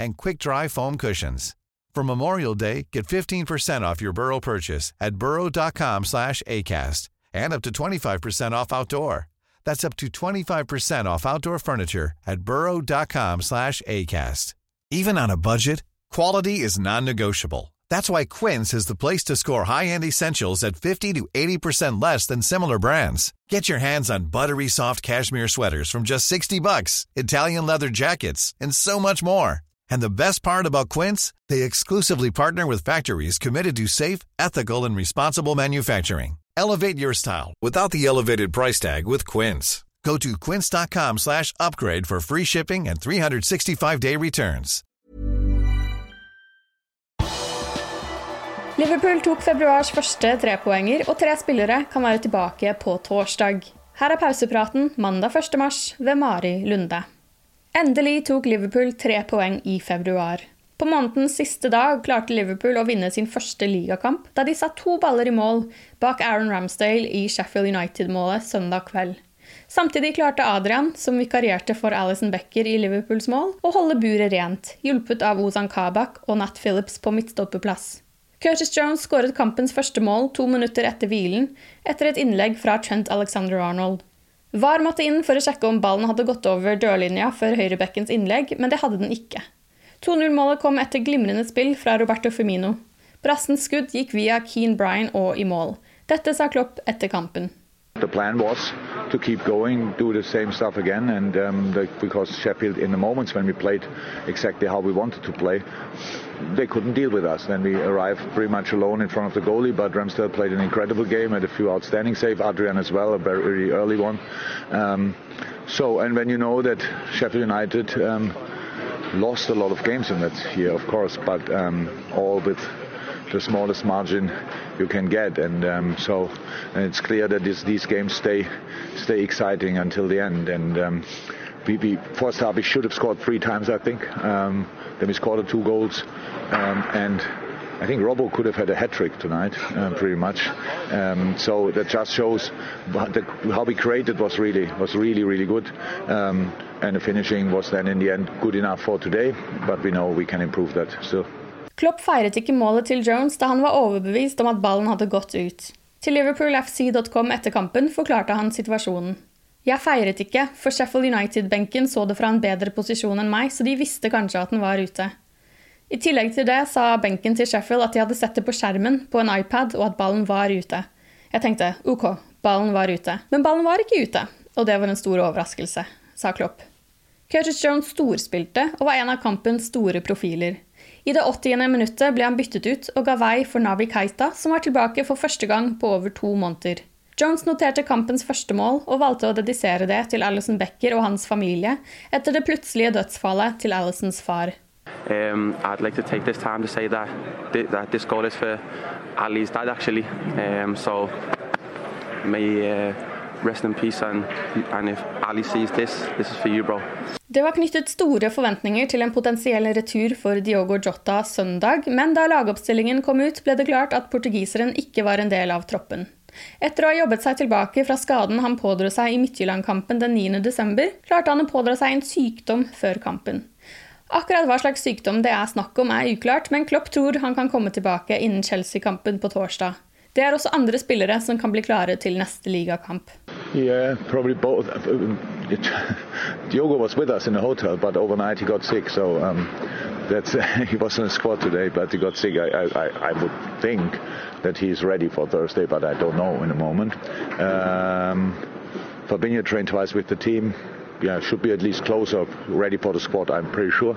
and quick-dry foam cushions. For Memorial Day, get 15% off your Burrow purchase at burrow.com slash ACAST and up to 25% off outdoor. That's up to 25% off outdoor furniture at burrow.com slash ACAST. Even on a budget, quality is non-negotiable. That's why Quince is the place to score high-end essentials at 50 to 80% less than similar brands. Get your hands on buttery soft cashmere sweaters from just 60 bucks, Italian leather jackets, and so much more. And the best part about Quince, they exclusively partner with factories committed to safe, ethical, and responsible manufacturing. Elevate your style without the elevated price tag with Quince. Go to quince.com slash upgrade for free shipping and 365-day returns. Liverpool tok februars første trepoenger, og tre spillere kan være tilbake på torsdag. Her er pausepraten mandag 1. mars ved Mari Lunde. Endelig tok Liverpool tre poeng i februar. På månedens siste dag klarte Liverpool å vinne sin første ligakamp da de satt to baller i mål bak Aaron Ramsdale i Sheffield United-målet søndag kveld. Samtidig klarte Adrian, som vikarierte for Alison Becker i Liverpools mål, å holde buret rent, hjulpet av Ozan Kabak og Nat Phillips på midtstoppeplass. Curtis Jones skåret kampens første mål to minutter etter hvilen, etter et innlegg fra Trent Alexander Arnold. VAR måtte inn for å sjekke om ballen hadde gått over dørlinja før høyrebekkens innlegg, men det hadde den ikke. 2-0-målet kom etter glimrende spill fra Roberto Firmino. Brassens skudd gikk via Keane Bryan og i mål. Dette sa Klopp etter kampen. The plan to keep going, do the same stuff again, and um, because Sheffield, in the moments when we played exactly how we wanted to play, they couldn't deal with us. Then we arrived pretty much alone in front of the goalie, but Ramsdale played an incredible game, had a few outstanding saves, Adrian as well, a very early one. Um, so, and when you know that Sheffield United um, lost a lot of games in that year, of course, but um, all with the smallest margin you can get, and um, so and it's clear that this, these games stay stay exciting until the end. And um, we, we half we should have scored three times, I think. Um, then we scored two goals, um, and I think Robbo could have had a hat trick tonight, uh, pretty much. Um, so that just shows the, how we created was really was really really good. Um, and the finishing was then in the end good enough for today, but we know we can improve that still. Klopp feiret ikke målet til Jones da han var overbevist om at ballen hadde gått ut. Til liverpoolfc.com etter kampen forklarte han situasjonen. Jeg feiret ikke, for Sheffield United-benken så det fra en bedre posisjon enn meg, så de visste kanskje at den var ute. I tillegg til det sa benken til Sheffield at de hadde sett det på skjermen på en iPad, og at ballen var ute. Jeg tenkte ok, ballen var ute. Men ballen var ikke ute, og det var en stor overraskelse, sa Klopp. Curtis Jones storspilte og var en av kampens store profiler. I det 80. minuttet ble han byttet ut og ga vei for Navi Keita, som var tilbake for første gang på over to måneder. Jones noterte kampens første mål og valgte å dedisere det til Alison Becker og hans familie etter det plutselige dødsfallet til Alisons far. Um, I'd like to take this time to say that, that for Ali's dad actually. Um, so may uh, rest in peace and, and if Ali sees this, this is for you, bro. Det var knyttet store forventninger til en potensiell retur for Diogo Jota søndag, men da lagoppstillingen kom ut, ble det klart at portugiseren ikke var en del av troppen. Etter å ha jobbet seg tilbake fra skaden han pådro seg i Midtjylland-kampen den 9.12., klarte han å pådra seg en sykdom før kampen. Akkurat hva slags sykdom det er snakk om, er uklart, men Klopp tror han kan komme tilbake innen Chelsea-kampen på torsdag. Det er også andre spillere som kan bli klare til neste ligakamp. Yeah, probably both. Diogo was with us in the hotel, but overnight he got sick, so um, That's he was in the squad today, but he got sick. I, I, I would think that he's ready for Thursday, but I don't know in a moment. Um, Fabinho trained twice with the team. Yeah, should be at least closer, ready for the squad. I'm pretty sure.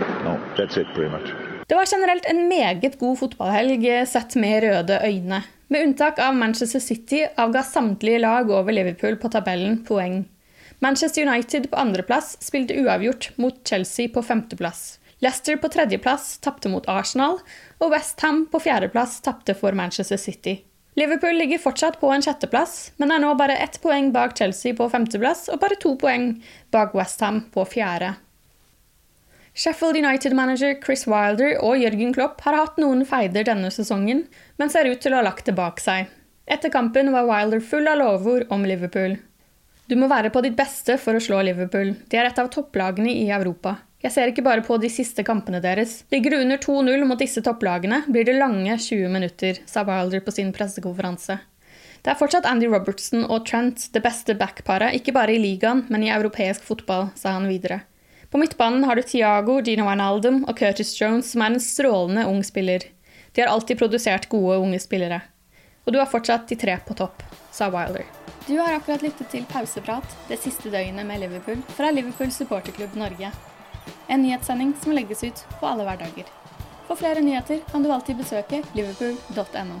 No, that's it, pretty much. Det var generelt en meget god fotballhelg sett med røde øyne. Med unntak av Manchester City avga samtlige lag over Liverpool på tabellen poeng. Manchester United på andreplass spilte uavgjort mot Chelsea på femteplass. Leicester på tredjeplass tapte mot Arsenal, og Westham på fjerdeplass tapte for Manchester City. Liverpool ligger fortsatt på en sjetteplass, men er nå bare ett poeng bak Chelsea på femteplass og bare to poeng bak Westham på fjerde. Sheffield United-manager Chris Wilder og Jørgen Klopp har hatt noen feider denne sesongen, men ser ut til å ha lagt det bak seg. Etter kampen var Wilder full av lovord om Liverpool. Du må være på ditt beste for å slå Liverpool. De er et av topplagene i Europa. Jeg ser ikke bare på de siste kampene deres. Ligger du under 2-0 mot disse topplagene, blir det lange 20 minutter, sa Wilder på sin pressekonferanse. Det er fortsatt Andy Robertson og Trent det beste backparet, ikke bare i ligaen, men i europeisk fotball, sa han videre. På midtbanen har du Tiago, Gino Wijnaldum og Curtis Jones, som er en strålende ung spiller. De har alltid produsert gode unge spillere. Og du har fortsatt de tre på topp, sa Wilder. Du har akkurat lyttet til Pauseprat, det siste døgnet med Liverpool, fra Liverpool supporterklubb Norge. En nyhetssending som legges ut på alle hverdager. For flere nyheter kan du alltid besøke liverpool.no.